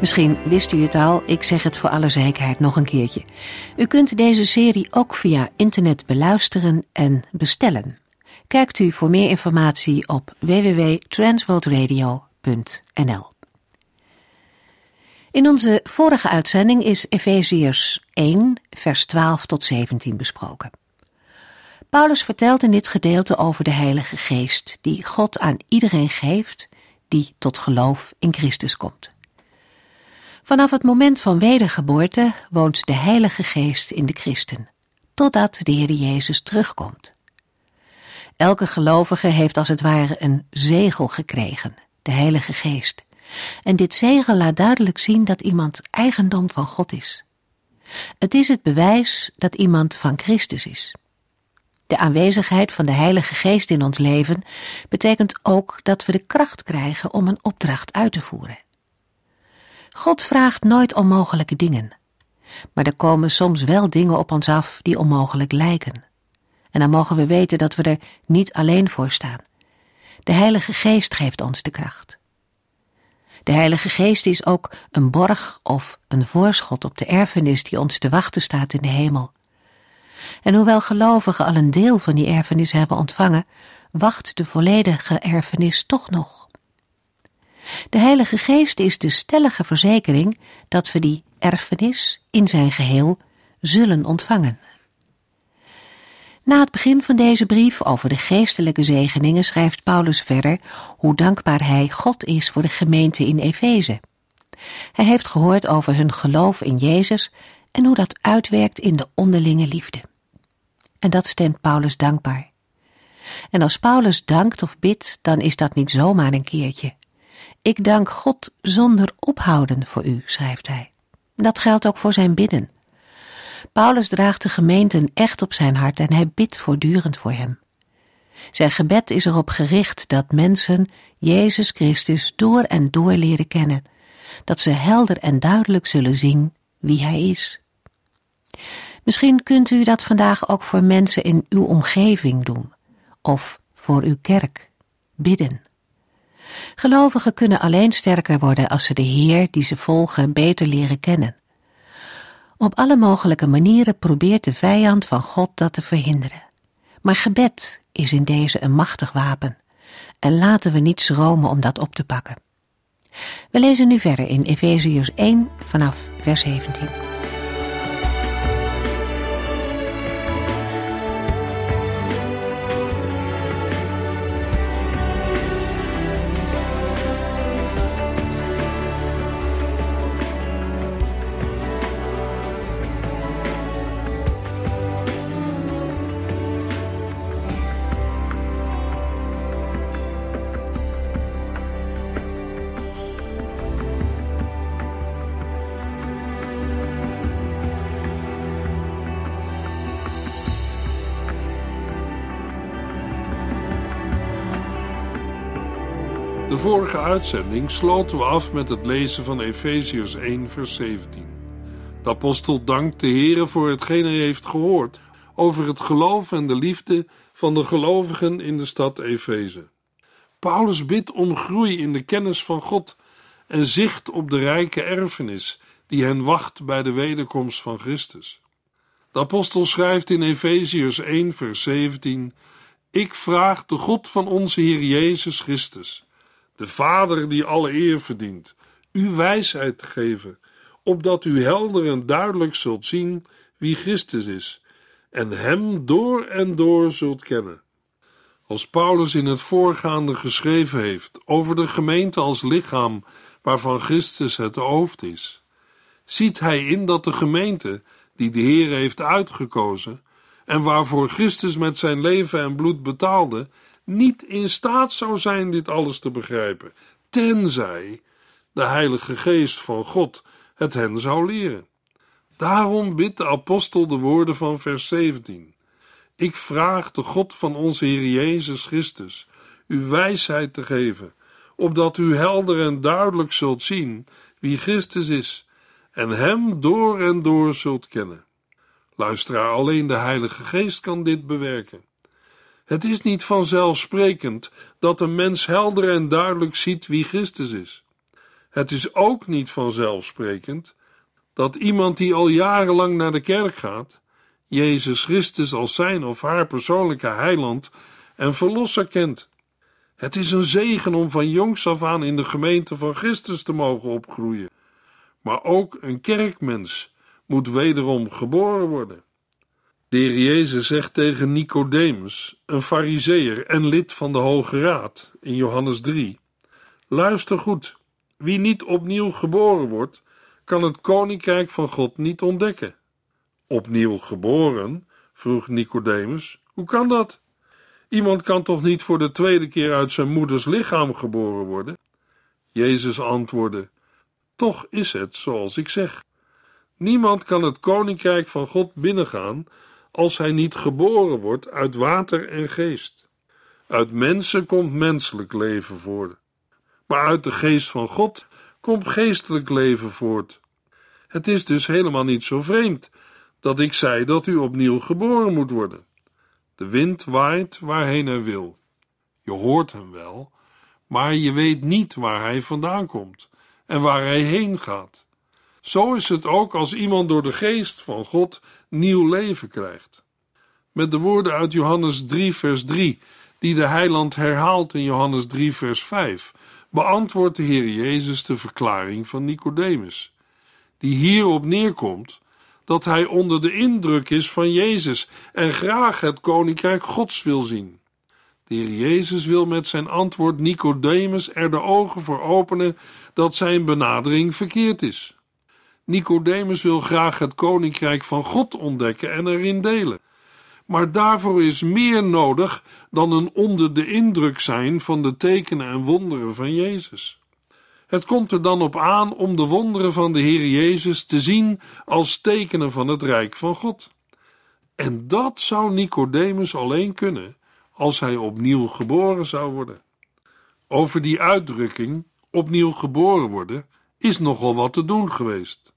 Misschien wist u het al, ik zeg het voor alle zekerheid nog een keertje. U kunt deze serie ook via internet beluisteren en bestellen. Kijkt u voor meer informatie op www.transworldradio.nl. In onze vorige uitzending is Efeziërs 1, vers 12 tot 17 besproken. Paulus vertelt in dit gedeelte over de Heilige Geest, die God aan iedereen geeft die tot geloof in Christus komt. Vanaf het moment van wedergeboorte woont de Heilige Geest in de christen, totdat de Heer Jezus terugkomt. Elke gelovige heeft als het ware een zegel gekregen, de Heilige Geest. En dit zegel laat duidelijk zien dat iemand eigendom van God is. Het is het bewijs dat iemand van Christus is. De aanwezigheid van de Heilige Geest in ons leven betekent ook dat we de kracht krijgen om een opdracht uit te voeren. God vraagt nooit onmogelijke dingen. Maar er komen soms wel dingen op ons af die onmogelijk lijken. En dan mogen we weten dat we er niet alleen voor staan. De Heilige Geest geeft ons de kracht. De Heilige Geest is ook een borg of een voorschot op de erfenis die ons te wachten staat in de hemel. En hoewel gelovigen al een deel van die erfenis hebben ontvangen, wacht de volledige erfenis toch nog. De Heilige Geest is de stellige verzekering dat we die erfenis in zijn geheel zullen ontvangen. Na het begin van deze brief over de geestelijke zegeningen schrijft Paulus verder hoe dankbaar hij God is voor de gemeente in Efeze. Hij heeft gehoord over hun geloof in Jezus en hoe dat uitwerkt in de onderlinge liefde. En dat stemt Paulus dankbaar. En als Paulus dankt of bidt, dan is dat niet zomaar een keertje. Ik dank God zonder ophouden voor u, schrijft hij. Dat geldt ook voor zijn bidden. Paulus draagt de gemeenten echt op zijn hart en hij bidt voortdurend voor hem. Zijn gebed is erop gericht dat mensen Jezus Christus door en door leren kennen, dat ze helder en duidelijk zullen zien wie Hij is. Misschien kunt u dat vandaag ook voor mensen in uw omgeving doen, of voor uw kerk, bidden. Gelovigen kunnen alleen sterker worden als ze de Heer die ze volgen beter leren kennen. Op alle mogelijke manieren probeert de vijand van God dat te verhinderen. Maar gebed is in deze een machtig wapen. En laten we niet schromen om dat op te pakken. We lezen nu verder in Efeziërs 1 vanaf vers 17. De vorige uitzending sloten we af met het lezen van Efeziërs 1, vers 17. De apostel dankt de Heere voor hetgeen hij heeft gehoord over het geloof en de liefde van de gelovigen in de stad Efeze. Paulus bidt om groei in de kennis van God en zicht op de rijke erfenis die hen wacht bij de wederkomst van Christus. De apostel schrijft in Efeziërs 1, vers 17: Ik vraag de God van onze Heer Jezus Christus de Vader die alle eer verdient, u wijsheid te geven, opdat u helder en duidelijk zult zien wie Christus is en Hem door en door zult kennen. Als Paulus in het voorgaande geschreven heeft over de gemeente als lichaam waarvan Christus het hoofd is, ziet hij in dat de gemeente, die de Heer heeft uitgekozen en waarvoor Christus met zijn leven en bloed betaalde, niet in staat zou zijn dit alles te begrijpen, tenzij de Heilige Geest van God het hen zou leren. Daarom bidt de apostel de woorden van vers 17. Ik vraag de God van onze Heer Jezus Christus u wijsheid te geven, opdat u helder en duidelijk zult zien wie Christus is en Hem door en door zult kennen. Luisteraar, alleen de Heilige Geest kan dit bewerken. Het is niet vanzelfsprekend dat een mens helder en duidelijk ziet wie Christus is. Het is ook niet vanzelfsprekend dat iemand die al jarenlang naar de kerk gaat, Jezus Christus als zijn of haar persoonlijke heiland en verlosser kent. Het is een zegen om van jongs af aan in de gemeente van Christus te mogen opgroeien. Maar ook een kerkmens moet wederom geboren worden. De heer Jezus zegt tegen Nicodemus, een fariseer en lid van de Hoge Raad, in Johannes 3: Luister goed, wie niet opnieuw geboren wordt, kan het koninkrijk van God niet ontdekken. Opnieuw geboren? vroeg Nicodemus. Hoe kan dat? Iemand kan toch niet voor de tweede keer uit zijn moeders lichaam geboren worden? Jezus antwoordde: Toch is het zoals ik zeg. Niemand kan het koninkrijk van God binnengaan als hij niet geboren wordt uit water en geest. Uit mensen komt menselijk leven voort, maar uit de geest van God komt geestelijk leven voort. Het is dus helemaal niet zo vreemd dat ik zei dat u opnieuw geboren moet worden. De wind waait waarheen hij wil. Je hoort hem wel, maar je weet niet waar hij vandaan komt en waar hij heen gaat. Zo is het ook als iemand door de geest van God nieuw leven krijgt. Met de woorden uit Johannes 3, vers 3, die de heiland herhaalt in Johannes 3, vers 5, beantwoordt de Heer Jezus de verklaring van Nicodemus, die hierop neerkomt dat hij onder de indruk is van Jezus en graag het koninkrijk Gods wil zien. De Heer Jezus wil met zijn antwoord Nicodemus er de ogen voor openen dat zijn benadering verkeerd is. Nicodemus wil graag het koninkrijk van God ontdekken en erin delen. Maar daarvoor is meer nodig dan een onder de indruk zijn van de tekenen en wonderen van Jezus. Het komt er dan op aan om de wonderen van de Heer Jezus te zien als tekenen van het rijk van God. En dat zou Nicodemus alleen kunnen als hij opnieuw geboren zou worden. Over die uitdrukking, opnieuw geboren worden, is nogal wat te doen geweest.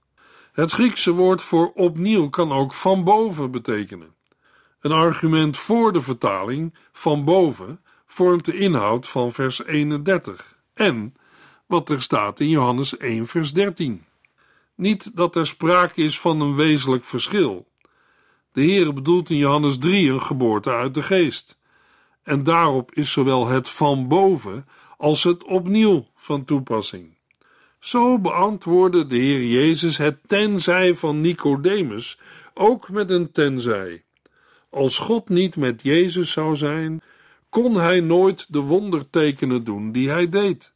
Het Griekse woord voor opnieuw kan ook van boven betekenen. Een argument voor de vertaling van boven vormt de inhoud van vers 31 en wat er staat in Johannes 1, vers 13. Niet dat er sprake is van een wezenlijk verschil. De Heer bedoelt in Johannes 3 een geboorte uit de geest. En daarop is zowel het van boven als het opnieuw van toepassing. Zo beantwoordde de Heer Jezus het tenzij van Nicodemus ook met een tenzij. Als God niet met Jezus zou zijn, kon hij nooit de wondertekenen doen die hij deed.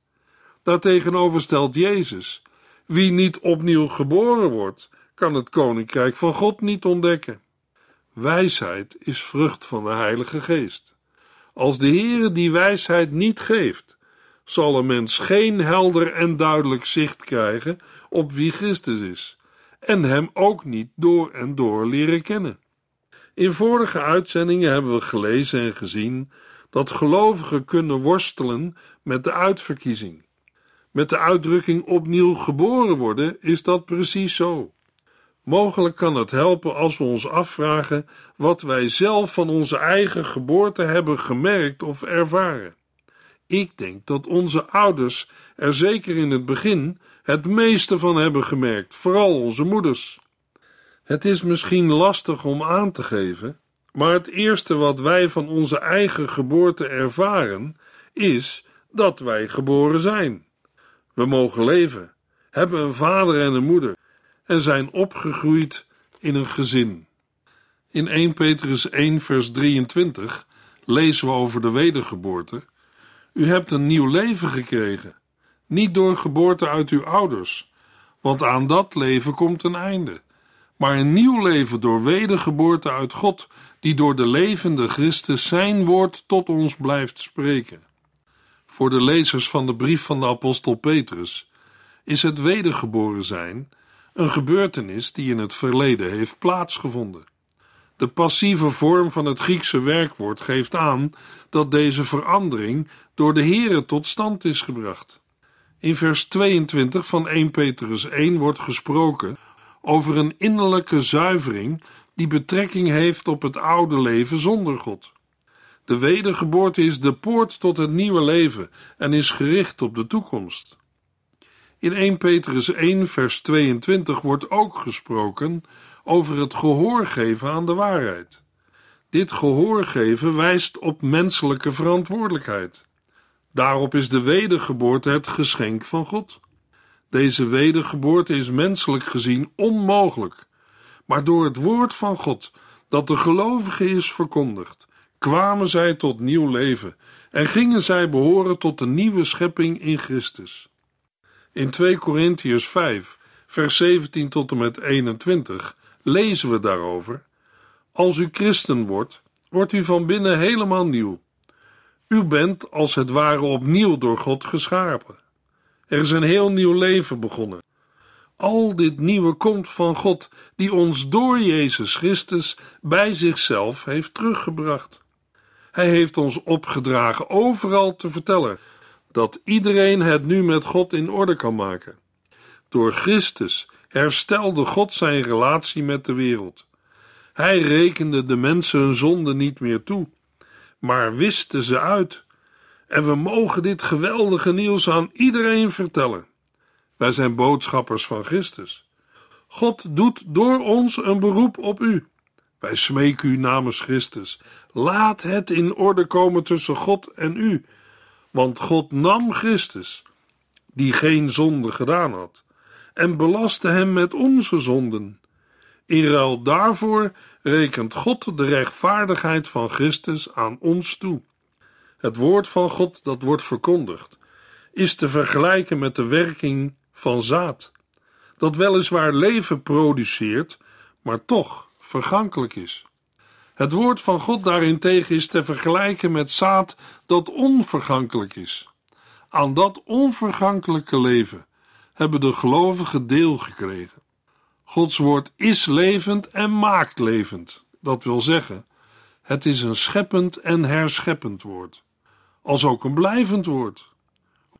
Daartegenover stelt Jezus: wie niet opnieuw geboren wordt, kan het koninkrijk van God niet ontdekken. Wijsheid is vrucht van de Heilige Geest. Als de Heere die wijsheid niet geeft, zal een mens geen helder en duidelijk zicht krijgen op wie Christus is, en hem ook niet door en door leren kennen. In vorige uitzendingen hebben we gelezen en gezien dat gelovigen kunnen worstelen met de uitverkiezing. Met de uitdrukking opnieuw geboren worden is dat precies zo. Mogelijk kan het helpen als we ons afvragen wat wij zelf van onze eigen geboorte hebben gemerkt of ervaren. Ik denk dat onze ouders er zeker in het begin het meeste van hebben gemerkt, vooral onze moeders. Het is misschien lastig om aan te geven, maar het eerste wat wij van onze eigen geboorte ervaren is dat wij geboren zijn. We mogen leven, hebben een vader en een moeder en zijn opgegroeid in een gezin. In 1 Petrus 1, vers 23 lezen we over de wedergeboorte. U hebt een nieuw leven gekregen, niet door geboorte uit uw ouders, want aan dat leven komt een einde maar een nieuw leven door wedergeboorte uit God, die door de levende Christus zijn woord tot ons blijft spreken. Voor de lezers van de brief van de apostel Petrus is het wedergeboren zijn een gebeurtenis die in het verleden heeft plaatsgevonden. De passieve vorm van het Griekse werkwoord geeft aan dat deze verandering door de Here tot stand is gebracht. In vers 22 van 1 Petrus 1 wordt gesproken over een innerlijke zuivering die betrekking heeft op het oude leven zonder God. De wedergeboorte is de poort tot het nieuwe leven en is gericht op de toekomst. In 1 Petrus 1, vers 22 wordt ook gesproken over het gehoor geven aan de waarheid. Dit gehoor geven wijst op menselijke verantwoordelijkheid. Daarop is de wedergeboorte het geschenk van God. Deze wedergeboorte is menselijk gezien onmogelijk, maar door het woord van God, dat de gelovigen is verkondigd, kwamen zij tot nieuw leven en gingen zij behoren tot de nieuwe schepping in Christus. In 2 Korintiërs 5, vers 17 tot en met 21 lezen we daarover: Als u christen wordt, wordt u van binnen helemaal nieuw. U bent als het ware opnieuw door God geschapen. Er is een heel nieuw leven begonnen. Al dit nieuwe komt van God, die ons door Jezus Christus bij zichzelf heeft teruggebracht. Hij heeft ons opgedragen overal te vertellen dat iedereen het nu met God in orde kan maken. Door Christus herstelde God zijn relatie met de wereld. Hij rekende de mensen hun zonde niet meer toe, maar wiste ze uit. En we mogen dit geweldige nieuws aan iedereen vertellen. Wij zijn boodschappers van Christus. God doet door ons een beroep op u. Wij smeken u namens Christus. Laat het in orde komen tussen God en u. Want God nam Christus, die geen zonde gedaan had, en belastte hem met onze zonden. In ruil daarvoor rekent God de rechtvaardigheid van Christus aan ons toe. Het woord van God dat wordt verkondigd, is te vergelijken met de werking van zaad, dat weliswaar leven produceert, maar toch vergankelijk is. Het woord van God daarentegen is te vergelijken met zaad dat onvergankelijk is. Aan dat onvergankelijke leven hebben de gelovigen deel gekregen. Gods woord is levend en maakt levend. Dat wil zeggen, het is een scheppend en herscheppend woord, als ook een blijvend woord.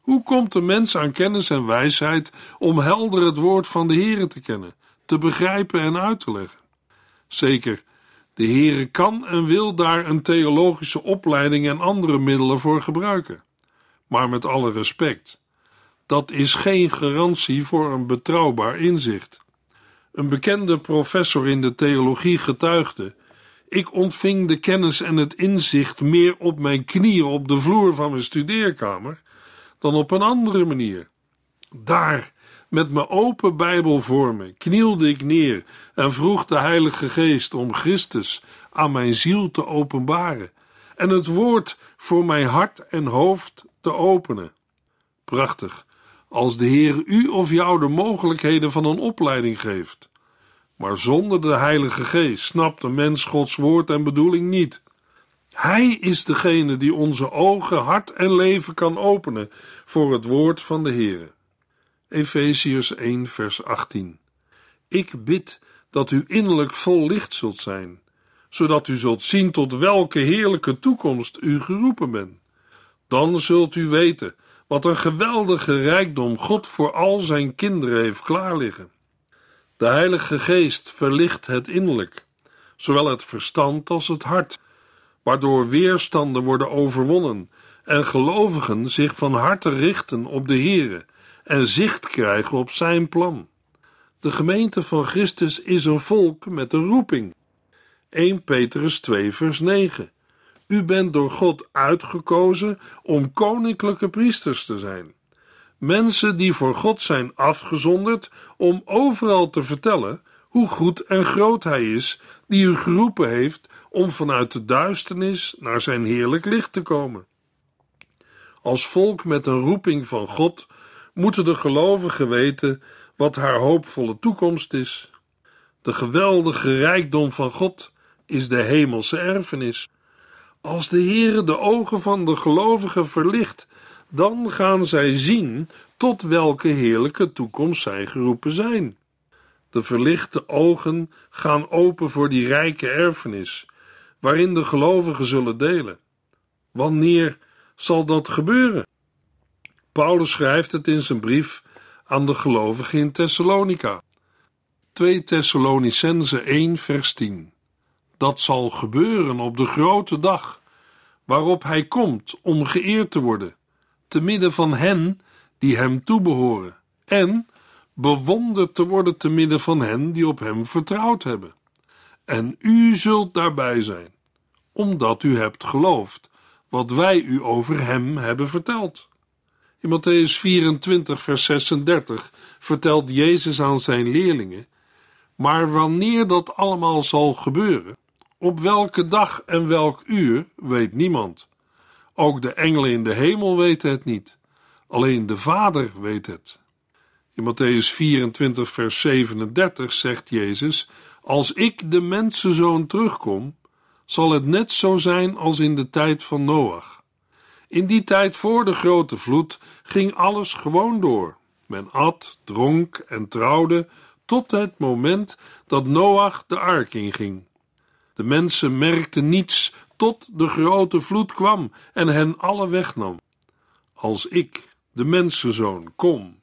Hoe komt de mens aan kennis en wijsheid om helder het woord van de Heere te kennen, te begrijpen en uit te leggen? Zeker, de Heere kan en wil daar een theologische opleiding en andere middelen voor gebruiken. Maar met alle respect, dat is geen garantie voor een betrouwbaar inzicht. Een bekende professor in de theologie getuigde: Ik ontving de kennis en het inzicht meer op mijn knieën op de vloer van mijn studeerkamer dan op een andere manier. Daar, met mijn open Bijbel voor me, knielde ik neer en vroeg de Heilige Geest om Christus aan mijn ziel te openbaren en het woord voor mijn hart en hoofd te openen. Prachtig, als de Heer u of jou de mogelijkheden van een opleiding geeft. Maar zonder de Heilige Geest snapt de mens Gods woord en bedoeling niet. Hij is degene die onze ogen, hart en leven kan openen voor het woord van de Heer. Efeziërs 1, vers 18. Ik bid dat u innerlijk vol licht zult zijn, zodat u zult zien tot welke heerlijke toekomst u geroepen bent. Dan zult u weten wat een geweldige rijkdom God voor al zijn kinderen heeft klaarliggen. De Heilige Geest verlicht het innerlijk, zowel het verstand als het hart, waardoor weerstanden worden overwonnen en gelovigen zich van harte richten op de Heere en zicht krijgen op zijn plan. De gemeente van Christus is een volk met een roeping. 1 Petrus 2 vers 9 U bent door God uitgekozen om koninklijke priesters te zijn. Mensen die voor God zijn afgezonderd om overal te vertellen hoe goed en groot Hij is, die u geroepen heeft om vanuit de duisternis naar zijn heerlijk licht te komen. Als volk met een roeping van God moeten de gelovigen weten wat haar hoopvolle toekomst is. De geweldige rijkdom van God is de hemelse erfenis. Als de Heere de ogen van de gelovigen verlicht, dan gaan zij zien tot welke heerlijke toekomst zij geroepen zijn. De verlichte ogen gaan open voor die rijke erfenis, waarin de gelovigen zullen delen. Wanneer zal dat gebeuren? Paulus schrijft het in zijn brief aan de gelovigen in Thessalonica. 2 Thessalonicense 1 vers 10 Dat zal gebeuren op de grote dag, waarop hij komt om geëerd te worden, te midden van hen die hem toebehoren, en bewonderd te worden te midden van hen die op hem vertrouwd hebben. En u zult daarbij zijn, omdat u hebt geloofd wat wij u over hem hebben verteld. In Matthäus 24, vers 36 vertelt Jezus aan zijn leerlingen: Maar wanneer dat allemaal zal gebeuren, op welke dag en welk uur, weet niemand. Ook de engelen in de hemel weten het niet, alleen de Vader weet het. In Matthäus 24, vers 37 zegt Jezus: Als ik de mensenzoon terugkom, zal het net zo zijn als in de tijd van Noach. In die tijd voor de grote vloed ging alles gewoon door. Men at, dronk en trouwde tot het moment dat Noach de ark inging. De mensen merkten niets tot de grote vloed kwam en hen alle wegnam. Als ik, de mensenzoon, kom,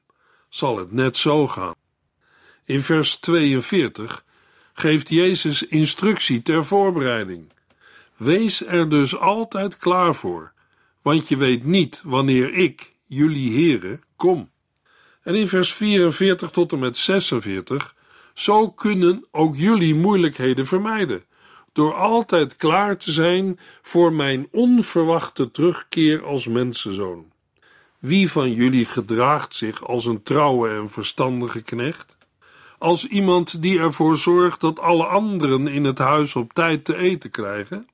zal het net zo gaan. In vers 42 geeft Jezus instructie ter voorbereiding. Wees er dus altijd klaar voor, want je weet niet wanneer ik, jullie heren, kom. En in vers 44 tot en met 46, zo kunnen ook jullie moeilijkheden vermijden, door altijd klaar te zijn voor mijn onverwachte terugkeer als mensenzoon. Wie van jullie gedraagt zich als een trouwe en verstandige knecht? Als iemand die ervoor zorgt dat alle anderen in het huis op tijd te eten krijgen?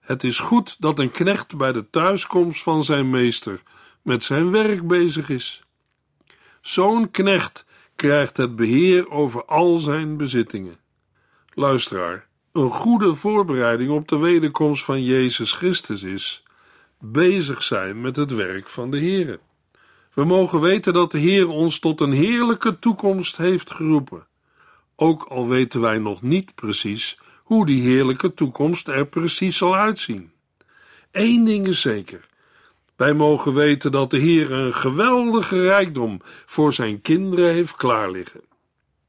Het is goed dat een knecht bij de thuiskomst van zijn meester met zijn werk bezig is. Zo'n knecht krijgt het beheer over al zijn bezittingen. Luisteraar, een goede voorbereiding op de wederkomst van Jezus Christus is bezig zijn met het werk van de Heer. We mogen weten dat de Heer ons tot een heerlijke toekomst heeft geroepen. Ook al weten wij nog niet precies hoe die heerlijke toekomst er precies zal uitzien. Eén ding is zeker: wij mogen weten dat de Heer een geweldige rijkdom voor zijn kinderen heeft klaarliggen.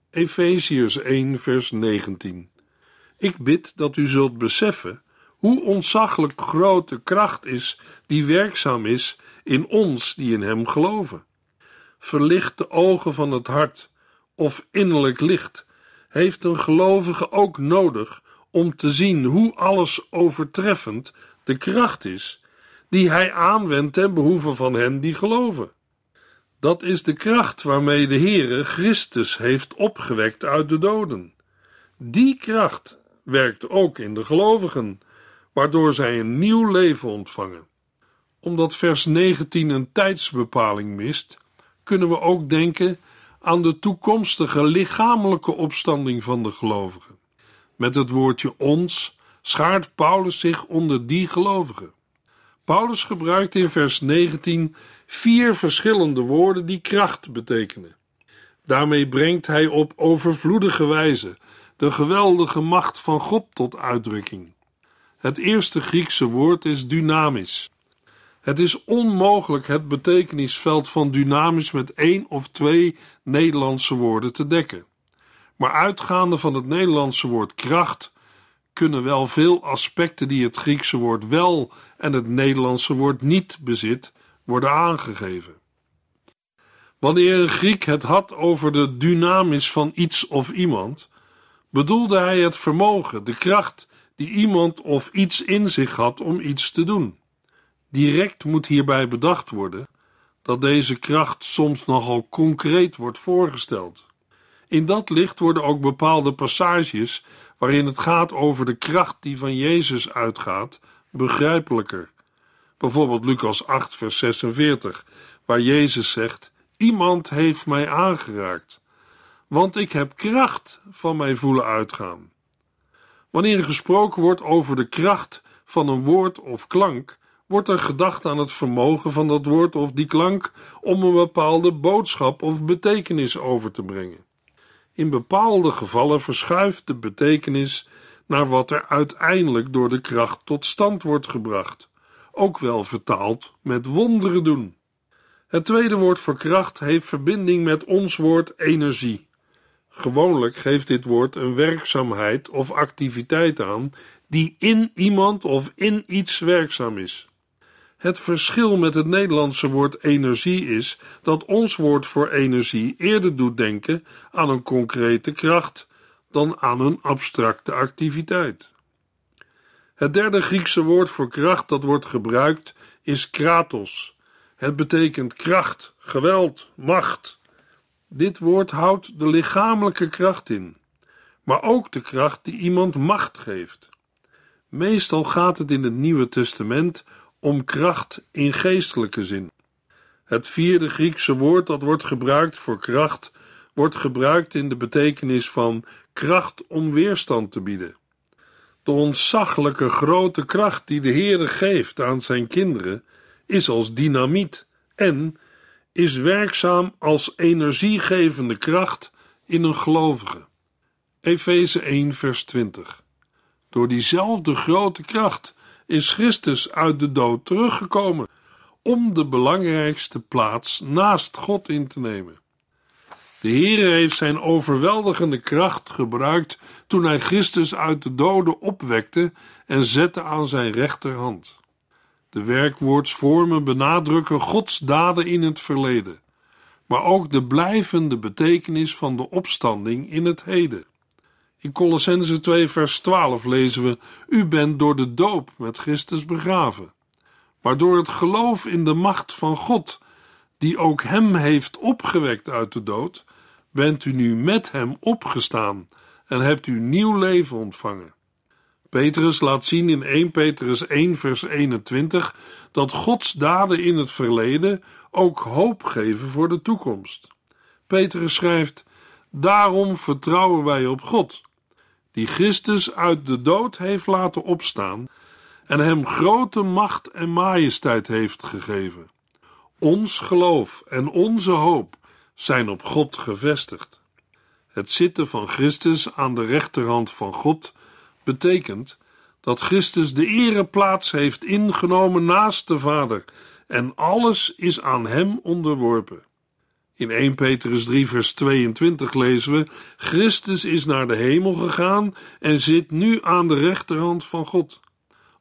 Efeziërs 1, vers 19. Ik bid dat u zult beseffen hoe ontzaglijk groot de kracht is die werkzaam is in ons die in Hem geloven. Verlicht de ogen van het hart of innerlijk licht heeft een gelovige ook nodig om te zien hoe alles overtreffend de kracht is die hij aanwendt ten behoeve van hen die geloven. Dat is de kracht waarmee de Heere Christus heeft opgewekt uit de doden. Die kracht werkt ook in de gelovigen, waardoor zij een nieuw leven ontvangen. Omdat vers 19 een tijdsbepaling mist, kunnen we ook denken aan de toekomstige lichamelijke opstanding van de gelovigen. Met het woordje ons schaart Paulus zich onder die gelovigen. Paulus gebruikt in vers 19 vier verschillende woorden die kracht betekenen. Daarmee brengt hij op overvloedige wijze de geweldige macht van God tot uitdrukking. Het eerste Griekse woord is dynamisch. Het is onmogelijk het betekenisveld van dynamisch met één of twee Nederlandse woorden te dekken. Maar uitgaande van het Nederlandse woord kracht kunnen wel veel aspecten die het Griekse woord wel en het Nederlandse woord niet bezit, worden aangegeven. Wanneer een Griek het had over de dynamis van iets of iemand, bedoelde hij het vermogen, de kracht die iemand of iets in zich had om iets te doen. Direct moet hierbij bedacht worden dat deze kracht soms nogal concreet wordt voorgesteld. In dat licht worden ook bepaalde passages waarin het gaat over de kracht die van Jezus uitgaat, begrijpelijker. Bijvoorbeeld Lucas 8, vers 46, waar Jezus zegt: Iemand heeft mij aangeraakt, want ik heb kracht van mij voelen uitgaan. Wanneer er gesproken wordt over de kracht van een woord of klank, wordt er gedacht aan het vermogen van dat woord of die klank om een bepaalde boodschap of betekenis over te brengen. In bepaalde gevallen verschuift de betekenis naar wat er uiteindelijk door de kracht tot stand wordt gebracht, ook wel vertaald met wonderen doen. Het tweede woord voor kracht heeft verbinding met ons woord energie. Gewoonlijk geeft dit woord een werkzaamheid of activiteit aan die in iemand of in iets werkzaam is. Het verschil met het Nederlandse woord energie is dat ons woord voor energie eerder doet denken aan een concrete kracht dan aan een abstracte activiteit. Het derde Griekse woord voor kracht dat wordt gebruikt is kratos. Het betekent kracht, geweld, macht. Dit woord houdt de lichamelijke kracht in, maar ook de kracht die iemand macht geeft. Meestal gaat het in het Nieuwe Testament om kracht in geestelijke zin. Het vierde Griekse woord dat wordt gebruikt voor kracht wordt gebruikt in de betekenis van kracht om weerstand te bieden. De ontzaglijke grote kracht die de Heere geeft aan zijn kinderen is als dynamiet en is werkzaam als energiegevende kracht in een gelovige. Efeze 1 vers 20 Door diezelfde grote kracht is Christus uit de dood teruggekomen om de belangrijkste plaats naast God in te nemen. De Heere heeft zijn overweldigende kracht gebruikt toen hij Christus uit de doden opwekte en zette aan zijn rechterhand. De werkwoordsvormen benadrukken Gods daden in het verleden, maar ook de blijvende betekenis van de opstanding in het heden. In Colossense 2 vers 12 lezen we: U bent door de doop met Christus begraven, maar door het geloof in de macht van God, die ook hem heeft opgewekt uit de dood, bent u nu met hem opgestaan en hebt u nieuw leven ontvangen. Petrus laat zien in 1 Petrus 1 vers 21 dat Gods daden in het verleden ook hoop geven voor de toekomst. Petrus schrijft: Daarom vertrouwen wij op God, die Christus uit de dood heeft laten opstaan en hem grote macht en majesteit heeft gegeven. Ons geloof en onze hoop zijn op God gevestigd. Het zitten van Christus aan de rechterhand van God betekent dat Christus de ereplaats heeft ingenomen naast de Vader en alles is aan hem onderworpen. In 1 Petrus 3 vers 22 lezen we: Christus is naar de hemel gegaan en zit nu aan de rechterhand van God.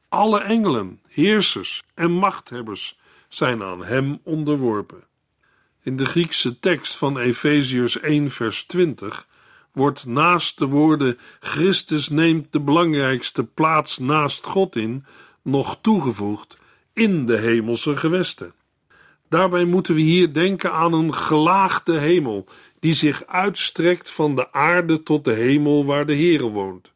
Alle engelen, heersers en machthebbers zijn aan hem onderworpen. In de Griekse tekst van Efeziërs 1 vers 20 wordt naast de woorden Christus neemt de belangrijkste plaats naast God in nog toegevoegd in de hemelse gewesten. Daarbij moeten we hier denken aan een gelaagde hemel die zich uitstrekt van de aarde tot de hemel waar de Heere woont.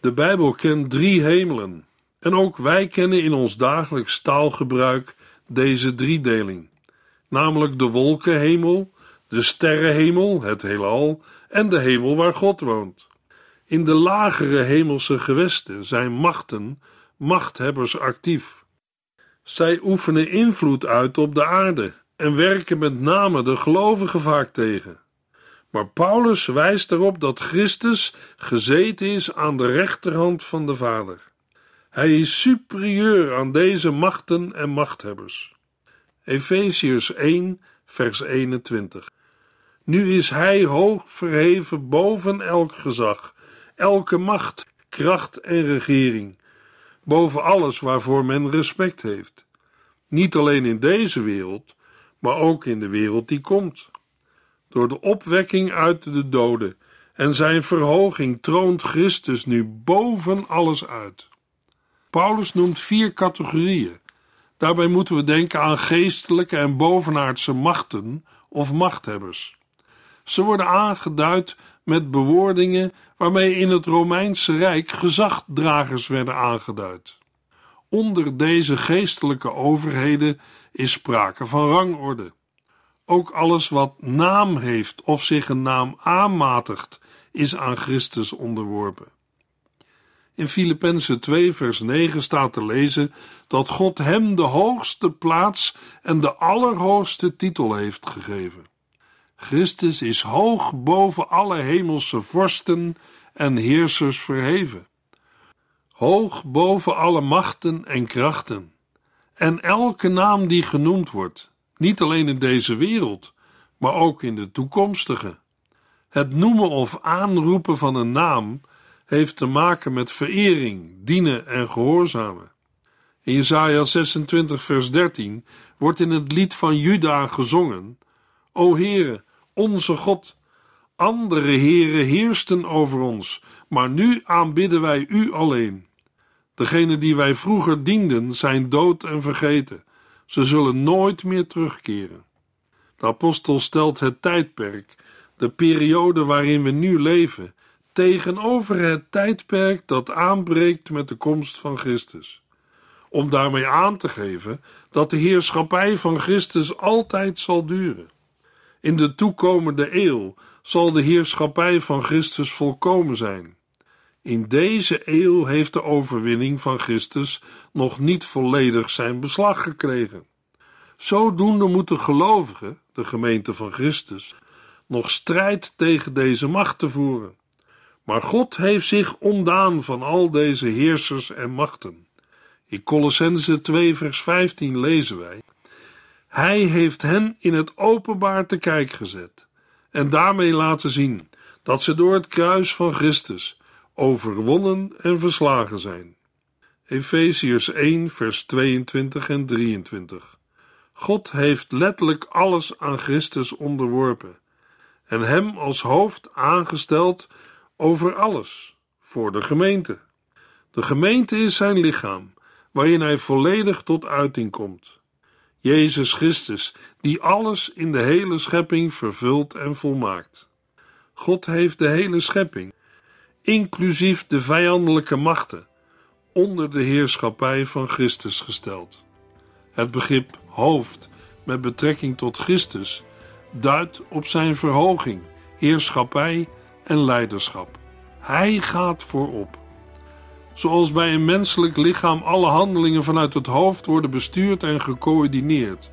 De Bijbel kent drie hemelen en ook wij kennen in ons dagelijks taalgebruik deze driedeling namelijk de wolkenhemel, de sterrenhemel, het heelal, en de hemel waar God woont. In de lagere hemelse gewesten zijn machten, machthebbers actief. Zij oefenen invloed uit op de aarde en werken met name de gelovigen vaak tegen. Maar Paulus wijst erop dat Christus gezeten is aan de rechterhand van de Vader. Hij is superieur aan deze machten en machthebbers. Efeziërs 1, vers 21. Nu is Hij hoog verheven boven elk gezag, elke macht, kracht en regering, boven alles waarvoor men respect heeft. Niet alleen in deze wereld, maar ook in de wereld die komt. Door de opwekking uit de doden en zijn verhoging troont Christus nu boven alles uit. Paulus noemt vier categorieën Daarbij moeten we denken aan geestelijke en bovenaardse machten of machthebbers. Ze worden aangeduid met bewoordingen waarmee in het Romeinse Rijk gezagdragers werden aangeduid. Onder deze geestelijke overheden is sprake van rangorde. Ook alles wat naam heeft of zich een naam aanmatigt, is aan Christus onderworpen. In Filippenzen 2, vers 9 staat te lezen dat God hem de hoogste plaats en de allerhoogste titel heeft gegeven. Christus is hoog boven alle hemelse vorsten en heersers verheven. Hoog boven alle machten en krachten. En elke naam die genoemd wordt, niet alleen in deze wereld, maar ook in de toekomstige. Het noemen of aanroepen van een naam heeft te maken met verering, dienen en gehoorzamen. In Jesaja 26 vers 13 wordt in het lied van Juda gezongen: O Heere, onze God, andere heren heersten over ons, maar nu aanbidden wij u alleen. Degenen die wij vroeger dienden zijn dood en vergeten. Ze zullen nooit meer terugkeren. De apostel stelt het tijdperk, de periode waarin we nu leven, tegenover het tijdperk dat aanbreekt met de komst van Christus. Om daarmee aan te geven dat de heerschappij van Christus altijd zal duren. In de toekomende eeuw zal de heerschappij van Christus volkomen zijn. In deze eeuw heeft de overwinning van Christus nog niet volledig zijn beslag gekregen. Zodoende moeten gelovigen, de gemeente van Christus, nog strijd tegen deze macht te voeren. Maar God heeft zich ontdaan van al deze heersers en machten. In Colossense 2 vers 15 lezen wij: Hij heeft hen in het openbaar te kijk gezet en daarmee laten zien dat ze door het kruis van Christus overwonnen en verslagen zijn. Efeziërs 1 vers 22 en 23 God heeft letterlijk alles aan Christus onderworpen en hem als hoofd aangesteld over alles voor de gemeente. De gemeente is zijn lichaam, waarin hij volledig tot uiting komt. Jezus Christus, die alles in de hele schepping vervult en volmaakt. God heeft de hele schepping, inclusief de vijandelijke machten, onder de heerschappij van Christus gesteld. Het begrip hoofd met betrekking tot Christus duidt op zijn verhoging, heerschappij en leiderschap. Hij gaat voorop. Zoals bij een menselijk lichaam alle handelingen vanuit het hoofd worden bestuurd en gecoördineerd,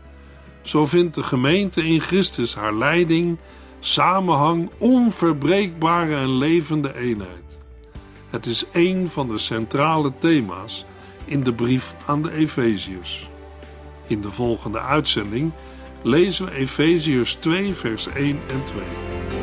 zo vindt de gemeente in Christus haar leiding, samenhang, onverbreekbare en levende eenheid. Het is een van de centrale thema's in de brief aan de Efeziërs. In de volgende uitzending lezen we Efeziërs 2, vers 1 en 2.